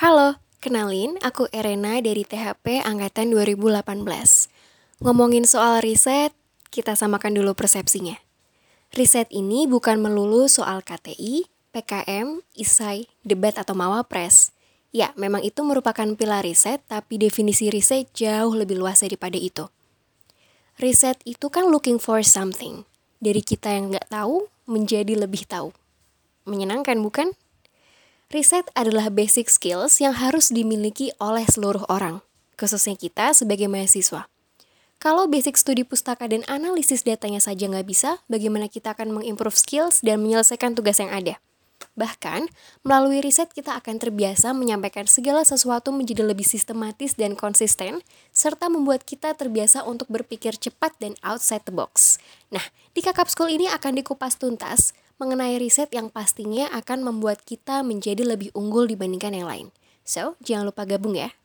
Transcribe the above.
Halo, kenalin aku Erena dari THP Angkatan 2018. Ngomongin soal riset, kita samakan dulu persepsinya. Riset ini bukan melulu soal KTI, PKM, ISAI, debat atau mawapres. Ya, memang itu merupakan pilar riset, tapi definisi riset jauh lebih luas daripada itu. Riset itu kan looking for something. Dari kita yang nggak tahu, menjadi lebih tahu. Menyenangkan bukan? Riset adalah basic skills yang harus dimiliki oleh seluruh orang, khususnya kita sebagai mahasiswa. Kalau basic studi pustaka dan analisis datanya saja nggak bisa, bagaimana kita akan mengimprove skills dan menyelesaikan tugas yang ada? Bahkan, melalui riset kita akan terbiasa menyampaikan segala sesuatu menjadi lebih sistematis dan konsisten, serta membuat kita terbiasa untuk berpikir cepat dan outside the box. Nah, Kakap School ini akan dikupas tuntas mengenai riset yang pastinya akan membuat kita menjadi lebih unggul dibandingkan yang lain. So, jangan lupa gabung ya.